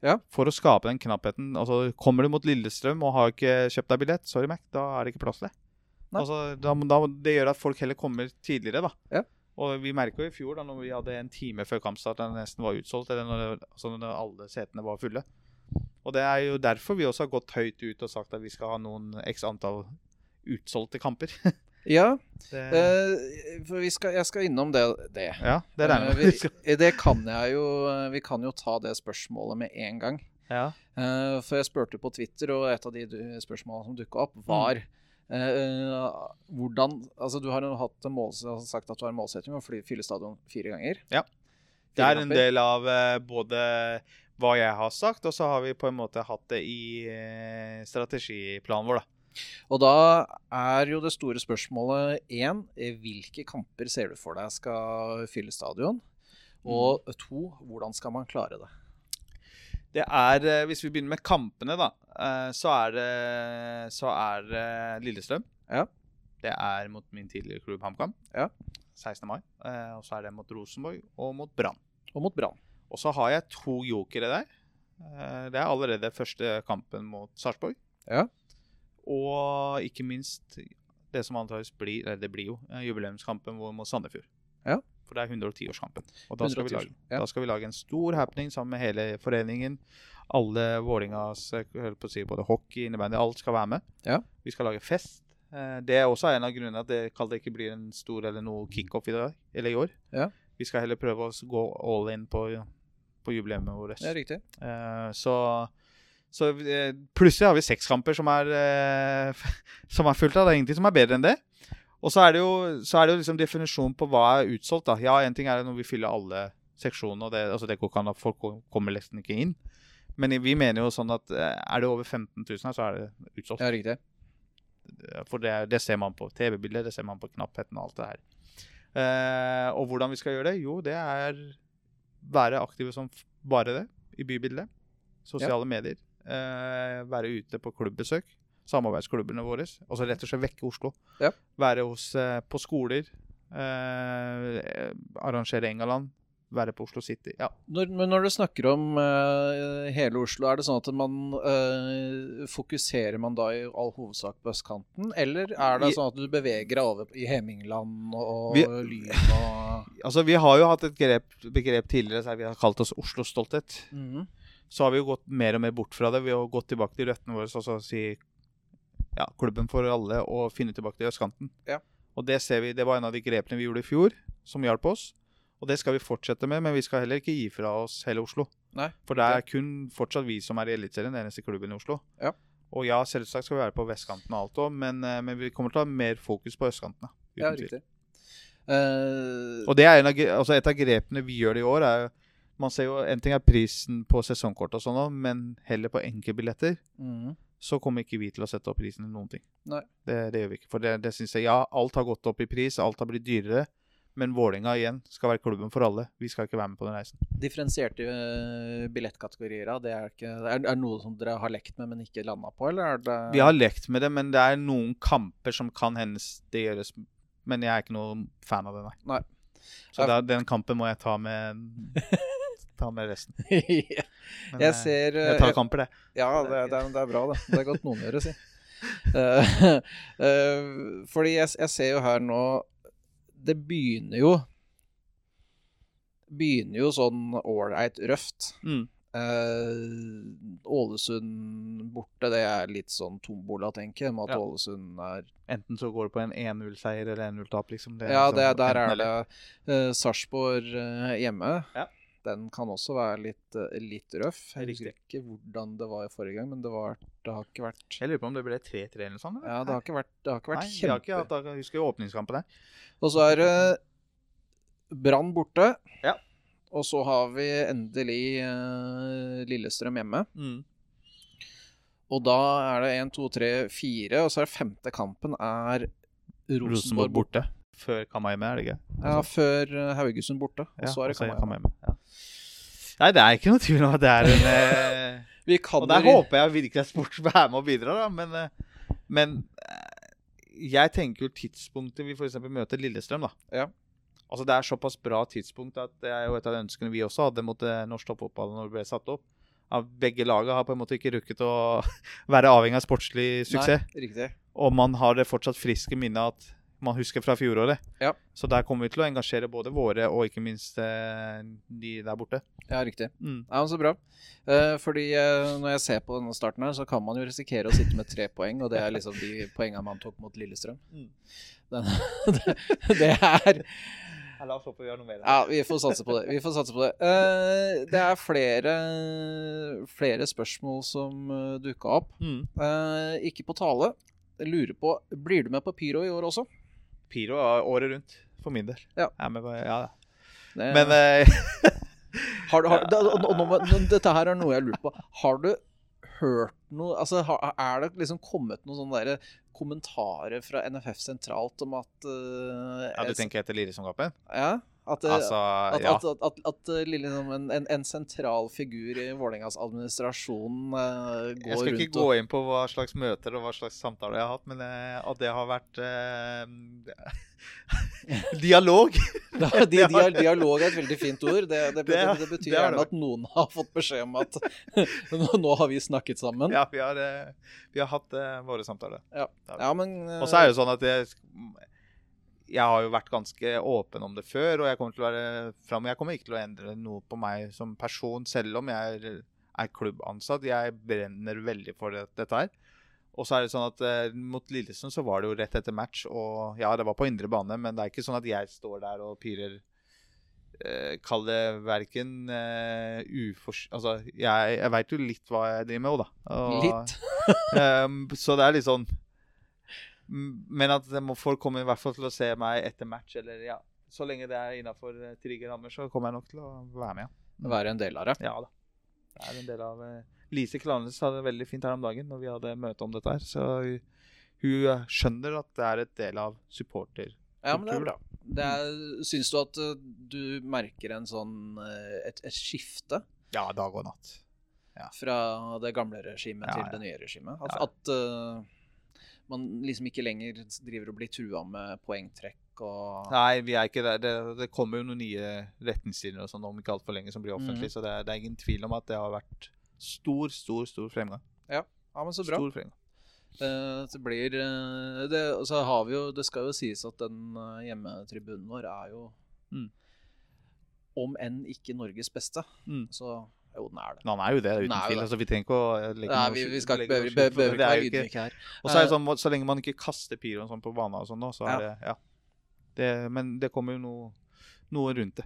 Ja. For å skape den knappheten. Altså, kommer du mot Lillestrøm og har ikke kjøpt deg billett, sorry Mac, da er det ikke plass til det. Altså, da, da, det gjør at folk heller kommer tidligere, da. Ja. Og vi merka i fjor, da når vi hadde en time før kampstart da det nesten var utsolgt, eller når, altså når alle setene var fulle. Og det er jo derfor vi også har gått høyt ut og sagt at vi skal ha noen x antall utsolgte kamper. Ja, Det, uh, for vi skal, jeg skal innom det. det. ja, det regner jeg Eh, med. vi vi, det kan jeg jo Vi kan jo ta det spørsmålet med en gang. Ja. Uh, for jeg spurte på Twitter, og et av de spørsmålene som dukka opp, var uh, hvordan Altså, du har jo hatt en mål, sagt at du har en målsetting om å fylle stadion fire ganger. Ja. Det er en del av eh, både hva jeg har sagt, og så har vi på en måte hatt det i eh, strategiplanen vår, da. Og da er jo det store spørsmålet én hvilke kamper ser du for deg skal fylle stadion? Og to hvordan skal man klare det? Det er, eh, Hvis vi begynner med kampene, da, eh, så er det, så er det Lillestrøm. Ja. Det er mot min tidligere klubb HamKam. Ja. 16. mai. Eh, Og så er det mot Rosenborg og mot Brann. Og mot Brann. Og så har jeg to jokere der. Eh, Det er allerede første kampen mot Sarpsborg. Ja. Og ikke minst det som antakeligvis blir, eller det blir jo, eh, jubileumskampen vår mot Sandefjord. Ja. For det er 110-årskampen. Og da skal, vi lage, ja. da skal vi lage en stor happening sammen med hele foreningen. Alle Vålingas på å si, både hockey, innebandy, alt skal være med. Ja. Vi skal lage fest. Eh, Det er også en av grunnene at det ikke blir en stor eller noe kickoff i dag, eller i år. Ja. Vi skal heller prøve å gå all in på, på jubileet vårt. Det er riktig. Eh, så så eh, plutselig har vi seks kamper som er, eh, som er fullt av. Det er ingenting som er bedre enn det. Og så er det jo, så er det jo liksom definisjonen på hva er utsolgt. da. Ja, en ting er når vi fyller alle seksjonene, og det, altså det går ikke an at folk ko- kommer nesten ikke inn. Men vi mener jo sånn at eh, er det over 15 000 her, så er det utsolgt. Ja, riktig. For det, det ser man på TV-bildet, det ser man på knappheten og alt det her. Eh, og hvordan vi skal gjøre det? Jo, det er være aktive som bare det i bybildet. Sosiale medier. Eh, være ute på klubbbesøk. Samarbeidsklubbene våre. Og så rett og slett vekke Oslo. Ja. Være hos, eh, på skoler. Eh, arrangere Engaland. Være på Oslo City. Ja. Når, men når du snakker om eh, hele Oslo, er det sånn at man eh, Fokuserer man da i all hovedsak på østkanten, eller er det sånn at du beveger deg over i Hemingland og Vi- Lyn og Altså, vi har jo hatt et grep, begrep tidligere som vi har kalt oss Oslo-stolthet. Mhm. Så har vi jo gått mer og mer bort fra det. Vi har gått tilbake til røttene våre altså så si ja, klubben for alle og finne tilbake til østkanten. Ja. Og det ser vi, det var en av de grepene vi gjorde i fjor, som hjalp oss. Og det skal vi fortsette med, men vi skal heller ikke gi fra oss hele Oslo. Nei. For det er kun fortsatt vi som er i Eliteserien, den eneste klubben i Oslo. Ja. Og ja, selvsagt skal vi være på vestkanten og alt òg, men, eh, men vi kommer til å ha mer fokus på østkantene. Ja, riktig. Uh... Og det er en av, altså et av grepene vi gjør det i år, er jo Man ser jo En ting er prisen på sesongkort og sånn, men heller på enkeltbilletter Mm. så kommer ikke vi til å sette opp prisen i noen ting. Det, det gjør vi ikke. For det, det synes jeg Ja, alt har gått opp i pris, alt har blitt dyrere. Men Vålerenga igjen skal være klubben for alle. Vi skal ikke være med på den reisen. Differensierte eh, billettkategorier, det er, ikke, er, er noe som dere har lekt med, men ikke landa på, eller er det Vi har lekt med det, men det er noen kamper som kan hendes det gjøres Men jeg er ikke noen fan av det, nei. Nei. Så da, den kampen må jeg ta med Ta med resten. Ja, Men, Jeg eh, ser eh, Jeg tar kamper, det. Ja, det, det, er, det er bra, det. Det er godt noen gjør si. Uh, uh, fordi jeg, jeg ser jo her nå Det begynner jo Begynner jo sånn ålreit røft. Mm. Eh, Ålesund borte, det er litt sånn tombola, tenker jeg. Med at Ja. Ålesund er Enten så går det på en 1-0-seier eller 1-0-tap, liksom. Det Ja, liksom det, der er det uh, Sarpsborg hjemme. Ja. Den kan også være litt, eh, litt røff. Jeg husker ikke hvordan det var i forrige gang, men det, var, det har ikke vært Jeg lurer på om det ble 3-3 eller noe sånt? eller? Ja, det har ikke vært, det har ikke vært Nei, kjempe... har ikke hatt Jeg husker jo åpningskampen der. Og så er det Brann borte. Ja. Og så har vi endelig uh, Lillestrøm hjemme. Og da er det 1, 2, 3, 4, og så er det femte kampen er Rosenborg borte. Før Kamma hjemme, er det ikke? Ja, før eh, Haugesund borte. Og Ja, så er det Kamaime, Kamma hjemme. hjemme. Ja. Nei, det er ikke noe tvil om at det er en eh, Vi kan Og der håper jeg virkelig at sport er med og bidra, da. Men, eh, men eh, jeg tenker jo tidspunktet vi f.eks. møter Lillestrøm, da. Ja. Altså Det er såpass bra tidspunkt at det er jo et av de ønskene vi også hadde mot eh, norsk toppfotball når det ble satt opp. At begge lagene har på en måte ikke rukket å være avhengig av sportslig suksess. Nei, riktig. Og man har det fortsatt friske minnet at man husker fra fjoråret. Ja. Så der kommer vi til å engasjere både våre og ikke minst eh, de der borte. Ja, riktig. Mm. Ja, men Så bra. Eh, fordi eh, når jeg ser på denne starten her, så kan man jo risikere å sitte med tre poeng, og det er liksom de poengene man tok mot Lillestrøm. Mm. Den, det, det er La oss håpe vi gjør noe mer. Ja, vi får satse på det. Vi får satse på det. Eh, det er flere, flere spørsmål som uh, dukka opp. Mm. Eh, ikke på tale. Jeg lurer på, Blir du med på Pyro i år også? Pyro er året rundt, for min del. Ja. På, ja. Det- Men eh, Har du, har, da, og, nå, må- dette her er noe jeg lurer på. Har du hørt noe altså, har, Er det liksom kommet noen sånne der kommentarer fra NFF sentralt om at uh, ja, Du tenker etter Lillestrøm-kampen? Ja? At, eh, Altså, at, ja. at, at, liksom, en, en, en sentral figur i Vålerengas administrasjon uh, går Jeg skal ikke rundt gå inn på hva slags møter og hva slags samtaler jeg har hatt, men uh, at det har vært uh, Dialog! Da, di, dia, dialog er et veldig fint ord. Det, det, det, Det betyr er gjerne at noen har fått beskjed om at nå, har vi snakket sammen. Ja, vi har, vi har hatt våre samtaler. Ja, ja men Og så er det jo sånn at jeg, jeg har jo vært ganske åpen om det før, og jeg kommer til å være fram, Jeg kommer ikke til å endre noe på meg som person, selv om jeg er, er klubbansatt. Jeg brenner veldig for det, dette her. Og så er det sånn at eh, mot Lillesund så var det jo rett etter match, og ja, det var på indre bane, men det er ikke sånn at jeg står der og pyrer eh, Kall det verken eh, ufors... Altså, jeg, jeg veit jo litt hva jeg driver med jo da. Og, Litt. Ehm, så det er litt sånn Men at folk kommer i hvert fall til å se meg etter match, eller ja Så lenge det er innafor trygge rammer, så kommer jeg nok til å være med, ja. være en del av det. Ja da. Det er en del av eh, Lise Klanes hadde det veldig fint her om dagen når vi hadde møte om dette her. Så hun, hun eh, skjønner at det er et del av supporter. Ja, men det er bra. Det er, syns du at eh, du merker en sånn eh, et, et skifte? Ja, dag og natt. Ja. fra det gamle regimet Ja, til det nye regimet. At, Ja. at eh, man liksom ikke lenger driver og blir trua med poengtrekk og Nei, vi er ikke der. Det, det kommer jo noen nye retningslinjer og sånn om ikke altfor lenge som blir offentlig, mm. så det er, det er ingen tvil om at det har vært stor, stor, stor fremgang. Ja, men så bra. Stor fremgang. Uh, det blir uh, det, så har vi jo Det skal jo sies at den uh, hjemmetribunen vår er jo Mm. Om enn ikke Norges beste, Mm. så jo, den er det. Men han er jo det, uten er tvil. Altså, vi trenger ikke å legge Nei, vi, vi skal ikke, behøver, ikke være ydmyke her. Og så er det Eh, sånn, så lenge man ikke kaster pyroen sånn på banen og sånn nå, så er Ja. det Ja. Det, men det kommer jo noe, noe rundt det.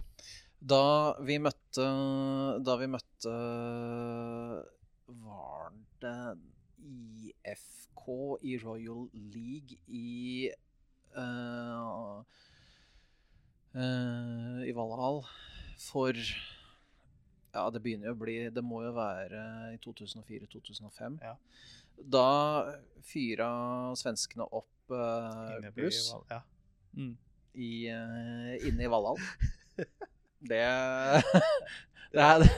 Da vi møtte Da vi møtte Var det IFK i Royal League i uh, uh, I Valhall for Ja, det begynner jo å bli Det må jo være i 2004-2005. Ja. Da fyra svenskene opp uh, bluss Ja. Mm. i, eh, inne i Valhall. Det Det er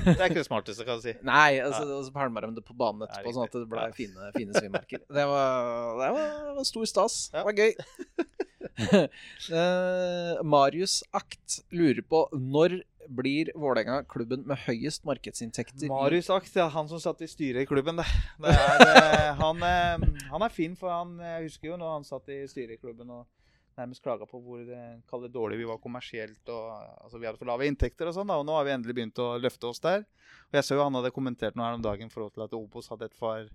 Det er ikke det smarteste, kan du si. Nei, altså, ja. så pælma de det på banen etterpå, sånn at det ble fine, fine svimerker. Det var, det var, det var stor stas. Det var gøy. uh, Marius Akt lurer på når blir Vålerenga klubben med høyest markedsinntekter? Marius Akt, ja, han som satt i styret i klubben. Det. Det er, eh, han, eh, han er fin, for han, jeg husker jo når han satt i styret i klubben og nærmest klaga på hvor det, kall dårlig vi var kommersielt. og altså Vi hadde for lave inntekter og sånn, og nå har vi endelig begynt å løfte oss der. Og Jeg så jo han hadde kommentert noe her om dagen i forhold til at Obos hadde et par,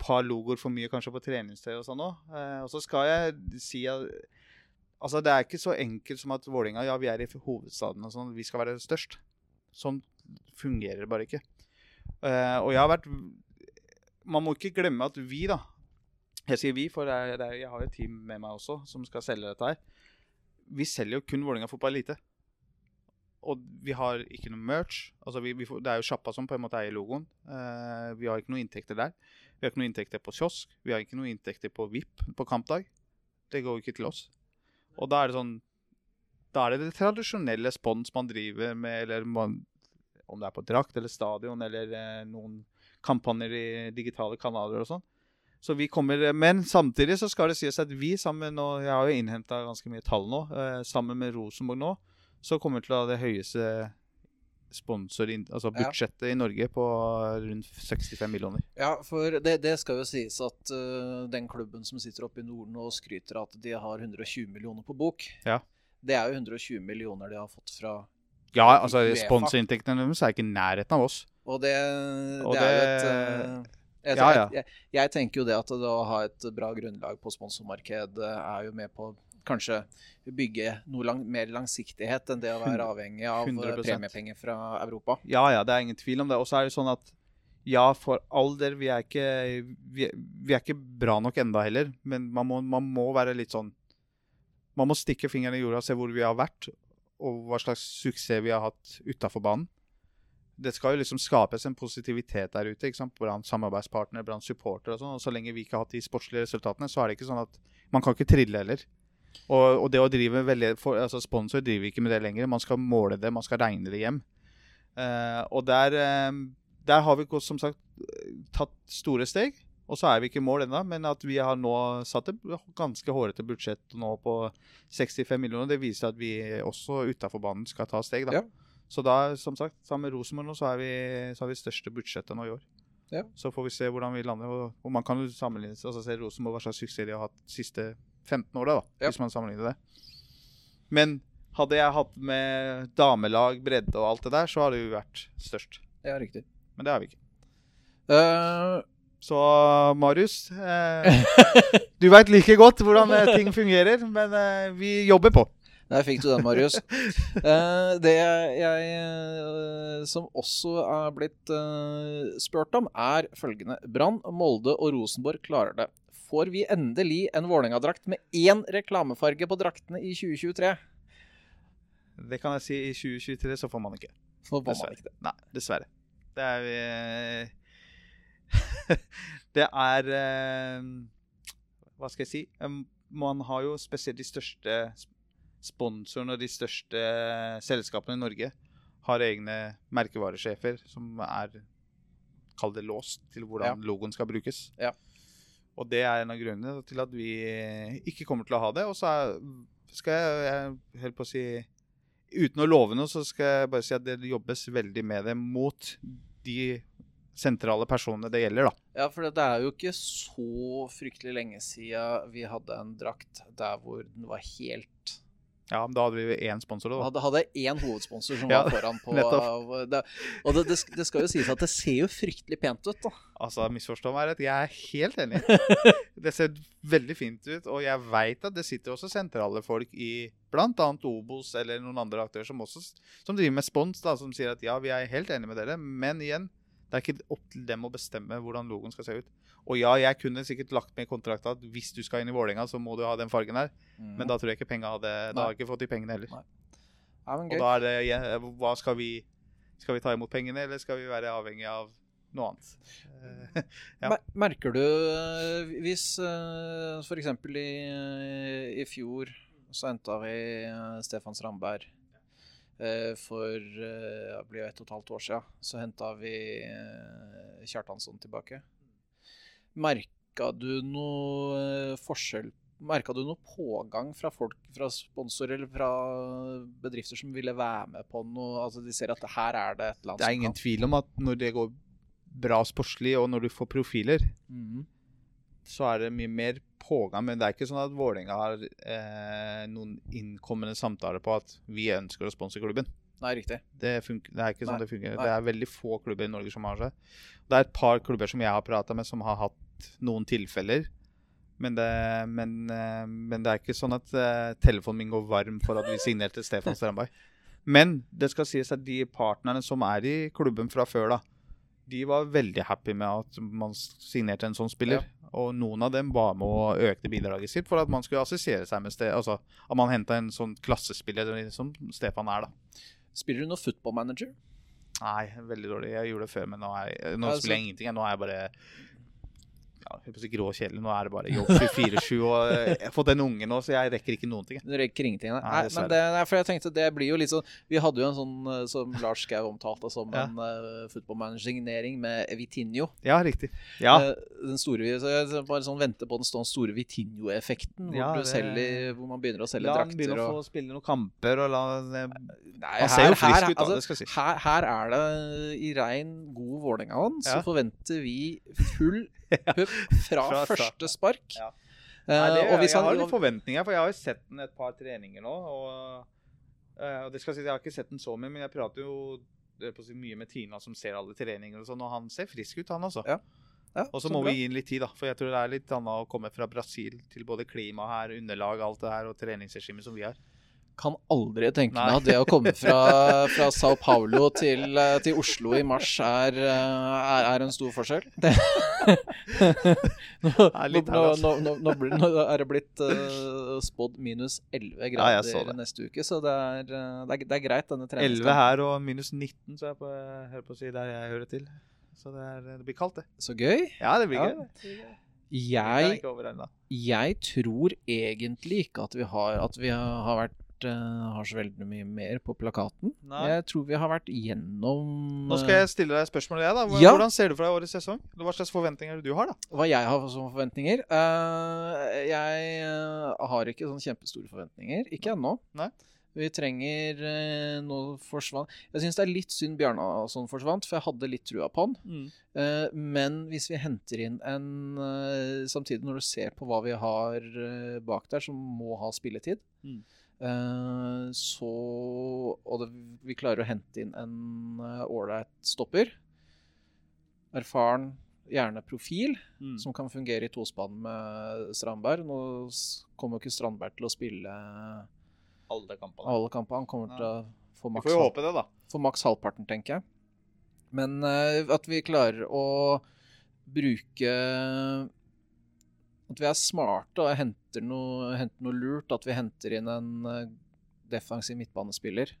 par logoer for mye kanskje på treningstøy og sånn òg. Eh, og så skal jeg si at Altså, det er ikke så enkelt som at Vålinga, Ja, vi er i hovedstaden og sånn, vi skal være størst. Sånn fungerer det bare ikke. Uh, og jeg har vært Man må ikke glemme at vi, da Jeg sier vi, for det er, det er, jeg har et team med meg også som skal selge dette her. Vi selger jo kun Vålinga fotball elite. Og vi har ikke noe merch. Altså vi, vi får, det er jo sjappa som på en måte eier logoen. Uh, vi har ikke noe inntekter der. Vi har ikke noe inntekter på kiosk. Vi har ikke noe inntekter på VIP på kampdag. Det går jo ikke til oss. Og da er det sånn Da er det det tradisjonelle spons man driver med, eller man, om det er på drakt eller stadion eller eh, noen kampanjer i digitale kanaler og sånn. Så vi kommer, Men samtidig så skal det sies at vi sammen og Jeg har jo innhenta ganske mye tall nå. Eh, sammen med Rosenborg nå, så kommer vi til å ha det høyeste sponsor, altså Ja. budsjettet i Norge på rundt 65 millioner. Ja, for det, det skal jo sies at uh, den klubben som sitter oppe i Norden og skryter av at de har 120 millioner på bok, Ja. det er jo 120 millioner de har fått fra Ja, altså sponsorinntektene deres er ikke i nærheten av oss. Og det, Og det er jo et uh, jeg, Ja, ja. Jeg, jeg tenker jo det at å ha et bra grunnlag på sponsormarked eh, er jo med på å kanskje bygge noe lang, mer langsiktighet enn det å være avhengig av eh, 100%. premiepenger fra Europa. Ja, ja, det er ingen tvil om det. Og så er det sånn at ja, for all del, vi er ikke, vi, vi er ikke bra nok enda heller. Men man må, man må være litt sånn Man må stikke fingeren i jorda og se hvor vi har vært, og hva slags suksess vi har hatt utafor banen. Det skal jo liksom skapes en positivitet der ute, ikke sant? blant samarbeidspartnere, blant supportere og sånn. Og så lenge vi ikke har hatt de sportslige resultatene, så er det ikke sånn at Man kan ikke trille heller. Og, og det å drive veldig for, altså Sponsor driver ikke med det lenger. Man skal måle det, man skal regne det hjem. Uh, og der, uh, der har vi som sagt tatt store steg. Og så er vi ikke i mål ennå, men at vi har nå satt et ganske hårete budsjett nå på 65 millioner, det viser at vi også utafor banen skal ta steg. da. Ja. Så da, som sagt, sammen med Rosenborg nå, så har vi, så har vi største budsjettet nå i år. Ja. Så får vi se hvordan vi lander. Og, og man kan jo sammenligne altså se Rosenborg hva slags suksess de har hatt siste 15 åra, da, Ja. hvis man sammenligner det. Men hadde jeg hatt med damelag, bredde og alt det der, så hadde vi vært størst. Ja, riktig. Men det har vi ikke. Uh, Så Marius, eh, du veit like godt hvordan eh, ting fungerer, men eh, vi jobber på. Der fikk du den, Marius. Eh, det jeg som også er blitt spurt om, er følgende. Brann, Molde og Rosenborg klarer det. Får vi endelig en Vålerenga-drakt med én reklamefarge på draktene i 2023? Det kan jeg si i 2023, så får man ikke. For man Dessverre. ikke det. Nei, dessverre. Det er vi... Det er eh, Hva skal jeg si? Man har jo spesielt de største sponsorene og de største selskapene i Norge har egne merkevaresjefer som er kall det låst til hvordan logoen skal brukes. Ja. Og det er en av grunnene til at vi ikke kommer til å ha det. Og så skal jeg, jeg helt på å si Uten å love noe, så skal jeg bare si at det jobbes veldig med det mot de sentrale personene det gjelder, da. Ja, for det er jo ikke så fryktelig lenge siden vi hadde en drakt der hvor den var helt Ja, men Da hadde vi én sponsor. da. Hadde, hadde én hovedsponsor som Ja, var foran på det, Og det, det, det skal jo sies at det ser jo fryktelig pent ut, da. Altså, misforstå meg rett, jeg er helt enig. Det ser veldig fint ut, og jeg veit at det sitter også sentrale folk i bl.a. Obos eller noen andre aktører som også som driver med spons, da, som sier at ja, vi er helt enige med dere, men igjen, det er ikke opp til dem å bestemme hvordan logoen skal se ut. Og ja, jeg kunne sikkert lagt med i kontrakten at hvis du skal inn i Vålerenga, så må du ha den fargen her, men da tror jeg ikke penga hadde Da har jeg ikke fått de pengene heller. ja, men Og da er det ja, Hva skal vi Skal vi ta imot pengene, eller skal vi være avhengig av noe annet? Eh, ja. Merker du eh, hvis uh, f.eks. I, eh, i fjor så henta vi eh, Stefan Strandberg. Eh, For eh, det blir jo ett og et halvt år siden så henta vi eh, Kjartansson tilbake. Merka du noe eh, forskjell Merka du noe pågang fra folk, fra sponsorer eller fra bedrifter som ville være med på noe? Altså De ser at her er det et eller annet Det er ingen tvil om at når det går bra sportslig, og når du får profiler, Mhm. så er det mye mer pågang. Men det er ikke sånn at Vålerenga har eh, noen innkommende samtaler på at vi ønsker å sponse klubben. Nei, riktig. Det, det er ikke sånn Nei, det fungerer. nei. Det er veldig få klubber i Norge som har det. Det er et par klubber som jeg har prata med, som har hatt noen tilfeller. Men det, men, eh, men det er ikke sånn at eh, telefonen min går varm for at vi signerte Stefan Strandberg. Men det skal sies at de partnerne som er i klubben fra før, da, de var veldig happy med at man signerte en sånn spiller. Og noen av dem var med å øke bidraget sitt for at man skulle assosiere seg med Ste altså, At man henta en sånn klassespiller som Stefan er, da. Spiller du noe football manager? Nei, veldig dårlig. Jeg gjorde det før, men nå, jeg, nå Ja, spiller jeg ingenting. Nå er jeg bare ja, jeg si grå og kjedelig. Nå er det bare jobb 24-7. Og eh, jeg har fått den unge nå, så jeg rekker ikke noen ting. Du rekker ingenting? Nei, Nei, nei, men det, nei, for jeg tenkte det blir jo litt sånn Vi hadde jo en sånn eh, som Lars Skau omtalte som Ja. en uh, footballmanager-signering med Vitinho. Ja, riktig. Ja, Uh, den store, så jeg bare sånn venter på den stå- store Vitinho-effekten, hvor, Ja, hvor man begynner å selge drakter. la han begynne å få spille noen kamper og la Nei, Han ser jo frisk ut, da, altså, det skal sies. her, her er det i rein god Vålerenga-ånd, så forventer vi full pupp fra, Fra første spark. Ja. Eh, Nei, det, jeg han, har litt forventninger, for jeg har jo sett den et par treninger nå. Og, eh, og det skal si, Jeg har ikke sett den så mye, men jeg prater jo mye med Tina, som ser alle treninger. og sånn, og han ser frisk ut, han altså. Ja. Ja, Og så må vi gi inn litt tid, da. For jeg tror det er litt annet å komme fra Brasil til både klima her, underlag, alt det her, og treningsregimet som vi har. Kan aldri tenke meg at det å komme fra, fra Sao Paulo til, eh, til Oslo i mars er, eh, er, er en stor forskjell. Det, nå, er nå, altså. nå, nå, nå, nå er det blitt uh, spådd minus 11 grader ja, neste uke, så det er, det er, det er greit, denne 11 her og minus 19, så jeg på, hører på å si der jeg hører til. Så det, er, det blir kaldt, det. Så gøy. Ja, det blir Ja. gøy. Jeg Jeg, tror egentlig ikke at vi har, at vi har vært har så veldig mye mer på plakaten. Nei. Jeg tror vi har vært gjennom Nå skal jeg stille deg spørsmålet, jeg, da. Hvor- Ja. Hvordan ser du for deg årets sesong? Hva slags forventninger er du har, da? Hva jeg har som forventninger? Eh, jeg eh, har ikke sånn kjempestore forventninger. Ikke ennå. Vi trenger uh, noe forsvant Jeg syns det er litt synd Bjarnason forsvant, for jeg hadde litt trua på han. Eh, men hvis vi henter inn en eh, Samtidig, når du ser på hva vi har eh, bak der, som må ha spilletid, Mm. Eh, så Og det, vi klarer å hente inn en eh, ålreit stopper. Erfaren, gjerne profil Mm. som kan fungere i tospann med Strandberg. Nå kommer jo ikke Strandberg til å spille Alle kampene. alle kampene. Han kommer ja. til å få Vi maks, får jo håpe det, da. få maks halvparten, tenker jeg. Men eh, at vi klarer å bruke At vi er smarte og henter noe, henter noe lurt. At vi henter inn en eh, defensiv midtbanespiller.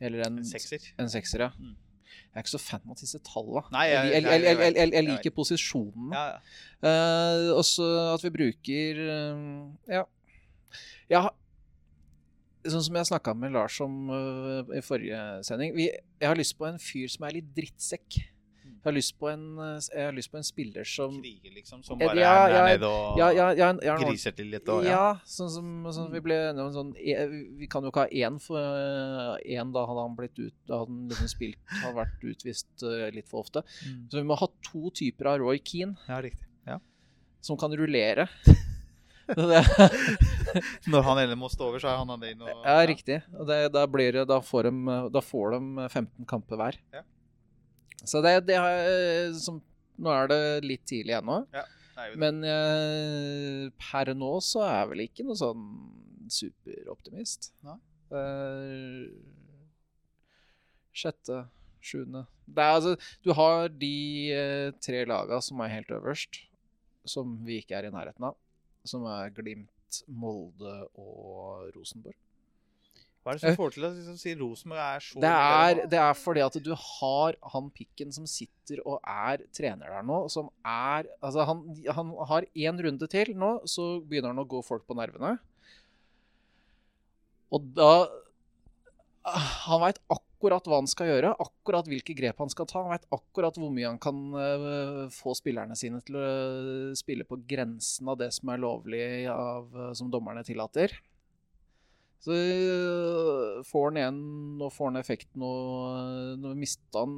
Eller en, En sekser. En sekser, ja. Mm. Jeg er ikke så fan av disse tallene. Nei, jeg, jeg- jeg, jeg- jeg, jeg, jeg, jeg, jeg liker posisjonene. Ja, ja. uh, også at vi bruker uh, Ja. ja Sånn som jeg snakka med Lars om uh, i forrige sending vi, Jeg har lyst på en fyr som er litt drittsekk. Jeg har lyst på en, eh, jeg har lyst på en spiller som Kriger, liksom, som bare ja, er der ja, nede og Ja, ja, ja, ja, griser til litt og ja, sånn som sånn vi ble enige om sånn e- Vi kan jo ikke ha én, for én da hadde han blitt ut Da hadde han liksom spilt Hadde vært utvist eh, litt for ofte. Mm. Så vi må ha to typer av Roy Keane Ja, riktig. Ja. som kan rullere. Når han eller må stå over, så er han inn og ja, riktig. Og det, da, blir det, da, får de, da får de 15 kamper hver. Ja. Så det, det har jeg som, Nå er det litt tidlig ennå, Ja, men eh, per nå så er jeg vel ikke noe sånn superoptimist. Nei. Eh, sjette, sjuende Det er altså Du har de eh, tre laga som er helt øverst, som vi ikke er i nærheten av. Som er Glimt, Molde og Rosenborg. Hva er det som får til å liksom, si Rosenborg er så Det er, det er fordi at du har han pikken som sitter og er trener der nå, som er Altså, han, han har én runde til nå, så begynner han å gå folk på nervene. Og da Han veit akkurat hva han skal gjøre, akkurat hvilke grep han skal ta. Han veit akkurat hvor mye han kan uh, få spillerne sine til å spille på grensen av det som er lovlig av, eh, som dommerne tillater. Så øh, får han igjen Nå får han effekten og Nå mista han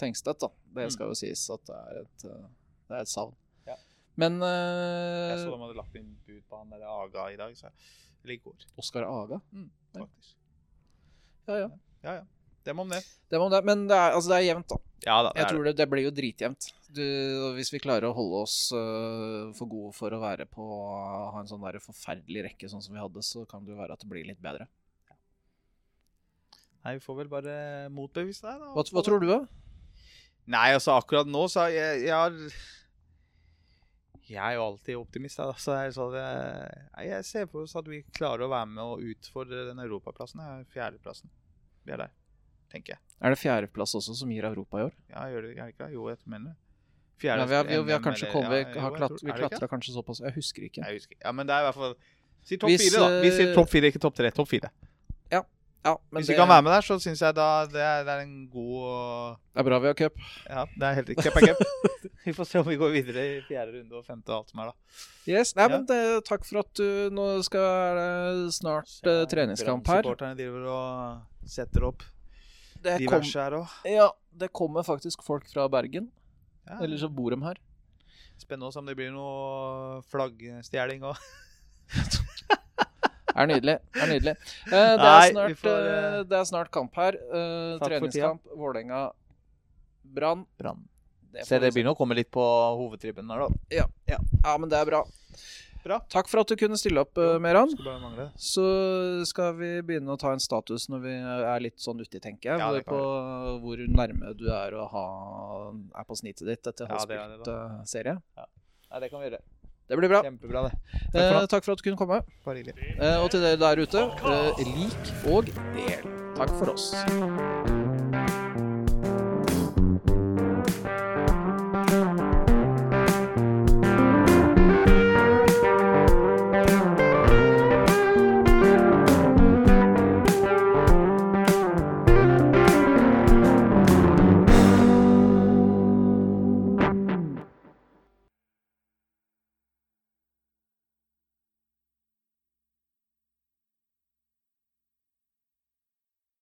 Tengstedt, da. Det Mm. skal jo sies at det er et, øh, det er et savn. Ja. Men Jeg så de hadde lagt inn bud på han der Aga i dag, så Eller i går, Oskar Aga Mm, faktisk. Ja, ja. Ja, ja. Dem om det. Det må det, men det er, altså det er jevnt, da. Ja da. Jeg tror det, det blir jo dritjevnt. Hvis vi klarer å holde oss uh, for gode for å være på ha en sånn der forferdelig rekke sånn som vi hadde, så kan det jo være at det blir litt bedre. Nei, vi får vel bare motbevise det, da. Hva, hva tror du, da? Nei, altså akkurat nå så har jeg, jeg har Jeg er jo alltid optimist, da. Så jeg, så det, jeg ser for oss at vi klarer å være med og utfordre den europaplassen. Fjerdeplassen. Vi er der, tenker jeg. Er det fjerdeplass også som gir Europa i år? Ja, gjør det er det ikke? Jo, jeg mener det. Ja, vi, har, vi, vi har kanskje kommet, ja, jo, har jeg vi klatra kanskje såpass Jeg husker ikke. Jeg husker. Ja, men det er i hvert fall Si topp fire, da. Vi sier eh, topp fire, ikke topp tre. Topp fire. Ja, ja, Hvis det, vi kan være med der, så syns jeg da det er, det er en god det er bra vi har cup. Ja, det er helt riktig. Cup er cup. vi får se om vi går videre i fjerde runde og femte og alt som er, da. Yes, Nei, Ja. men det, Takk for at du Nå skal det snart uh, treningskamp her. Brann-supporterne driver og setter opp Det, kom, her òg. ja, det kommer faktisk folk fra Bergen. Ja. Eller så bor de her. Spennende om det blir noe flaggstjeling òg. Er nydelig. er nydelig. Eh, det, Nei, er snart, får, eh, eh, det er snart kamp her. Eh, treningskamp. Vålerenga Brann. Det det begynner å komme litt på hovedtribunen her, da. Ja, men det er bra. Bra. Takk for at du kunne stille opp, Meran. Skulle bare mangle. Så skal vi begynne å ta en status når vi er litt sånn uti, tenker jeg. Ja, på hvor nærme du er å ha er på snittet ditt etter å ha Ja, serie. Nei, det kan vi gjøre. Det blir bra. Kjempebra, det. Takk for eh, takk for at du kunne komme. Eh, og til dere der ute, eh, lik og del. Takk for oss.